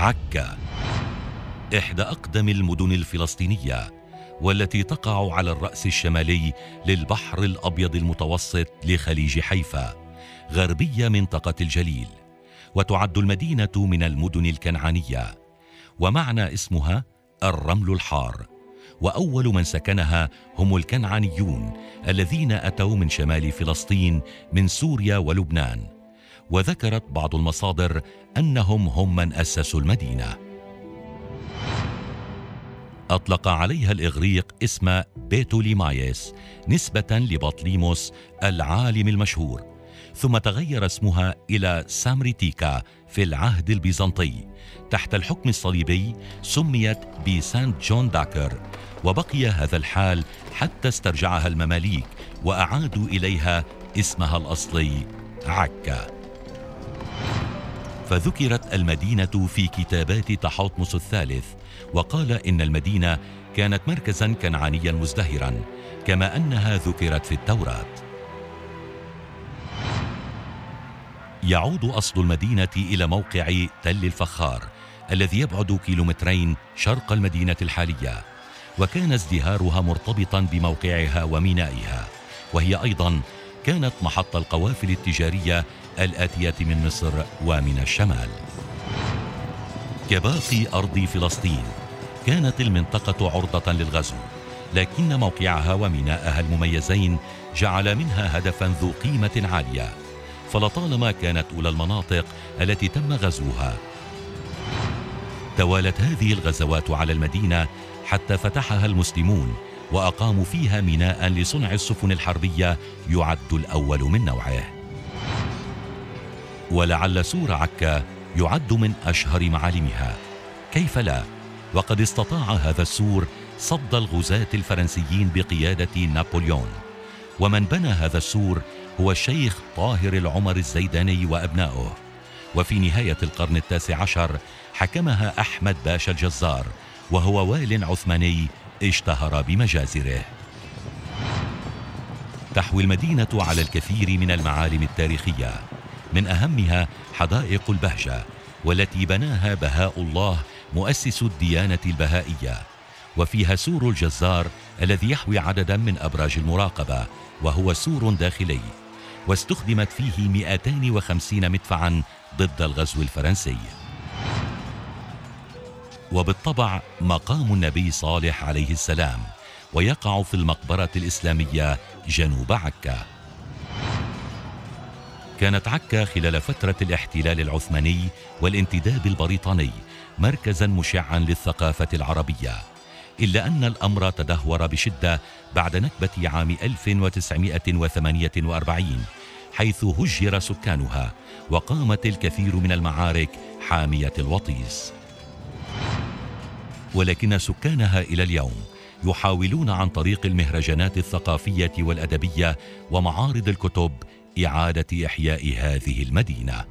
عكا إحدى أقدم المدن الفلسطينية والتي تقع على الرأس الشمالي للبحر الأبيض المتوسط لخليج حيفا غربية منطقة الجليل وتعد المدينة من المدن الكنعانية ومعنى اسمها الرمل الحار وأول من سكنها هم الكنعانيون الذين أتوا من شمال فلسطين من سوريا ولبنان. وذكرت بعض المصادر أنهم هم من أسسوا المدينة. أطلق عليها الإغريق اسم بيتوليمايس نسبة لبطليموس العالم المشهور ثم تغير اسمها إلى سامريتيكا في العهد البيزنطي تحت الحكم الصليبي سميت بسانت جون داكر وبقي هذا الحال حتى استرجعها المماليك وأعادوا إليها اسمها الأصلي عكا. فذكرت المدينة في كتابات تحتمس الثالث وقال إن المدينة كانت مركزا كنعانيا مزدهرا كما أنها ذكرت في التوراة. يعود أصل المدينة إلى موقع تل الفخار الذي يبعد كيلومترين شرق المدينة الحالية وكان ازدهارها مرتبطا بموقعها ومينائها وهي أيضا كانت محط القوافل التجارية الآتية من مصر ومن الشمال. كباقي أرض فلسطين كانت المنطقة عرضة للغزو لكن موقعها وميناءها المميزين جعل منها هدفا ذو قيمة عالية. فلطالما كانت أولى المناطق التي تم غزوها. توالت هذه الغزوات على المدينة حتى فتحها المسلمون وأقاموا فيها ميناء لصنع السفن الحربية يعد الأول من نوعه. ولعل سور عكا يعد من أشهر معالمها. كيف لا؟ وقد استطاع هذا السور صد الغزاة الفرنسيين بقيادة نابليون. ومن بنى هذا السور هو الشيخ طاهر العمر الزيداني وابناؤه وفي نهاية القرن التاسع عشر حكمها أحمد باشا الجزار وهو وال عثماني اشتهر بمجازره. تحوي المدينة على الكثير من المعالم التاريخية. من أهمها حدائق البهجة والتي بناها بهاء الله مؤسس الديانة البهائية. وفيها سور الجزار الذي يحوي عددا من أبراج المراقبة وهو سور داخلي. واستخدمت فيه 250 مدفعا ضد الغزو الفرنسي. وبالطبع مقام النبي صالح عليه السلام ويقع في المقبرة الإسلامية جنوب عكا. كانت عكا خلال فترة الاحتلال العثماني والانتداب البريطاني مركزا مشعا للثقافة العربية إلا أن الأمر تدهور بشدة بعد نكبة عام 1948 حيث هجر سكانها وقامت الكثير من المعارك حامية الوطيس. ولكن سكانها إلى اليوم يحاولون عن طريق المهرجانات الثقافية والأدبية ومعارض الكتب إعادة إحياء هذه المدينة.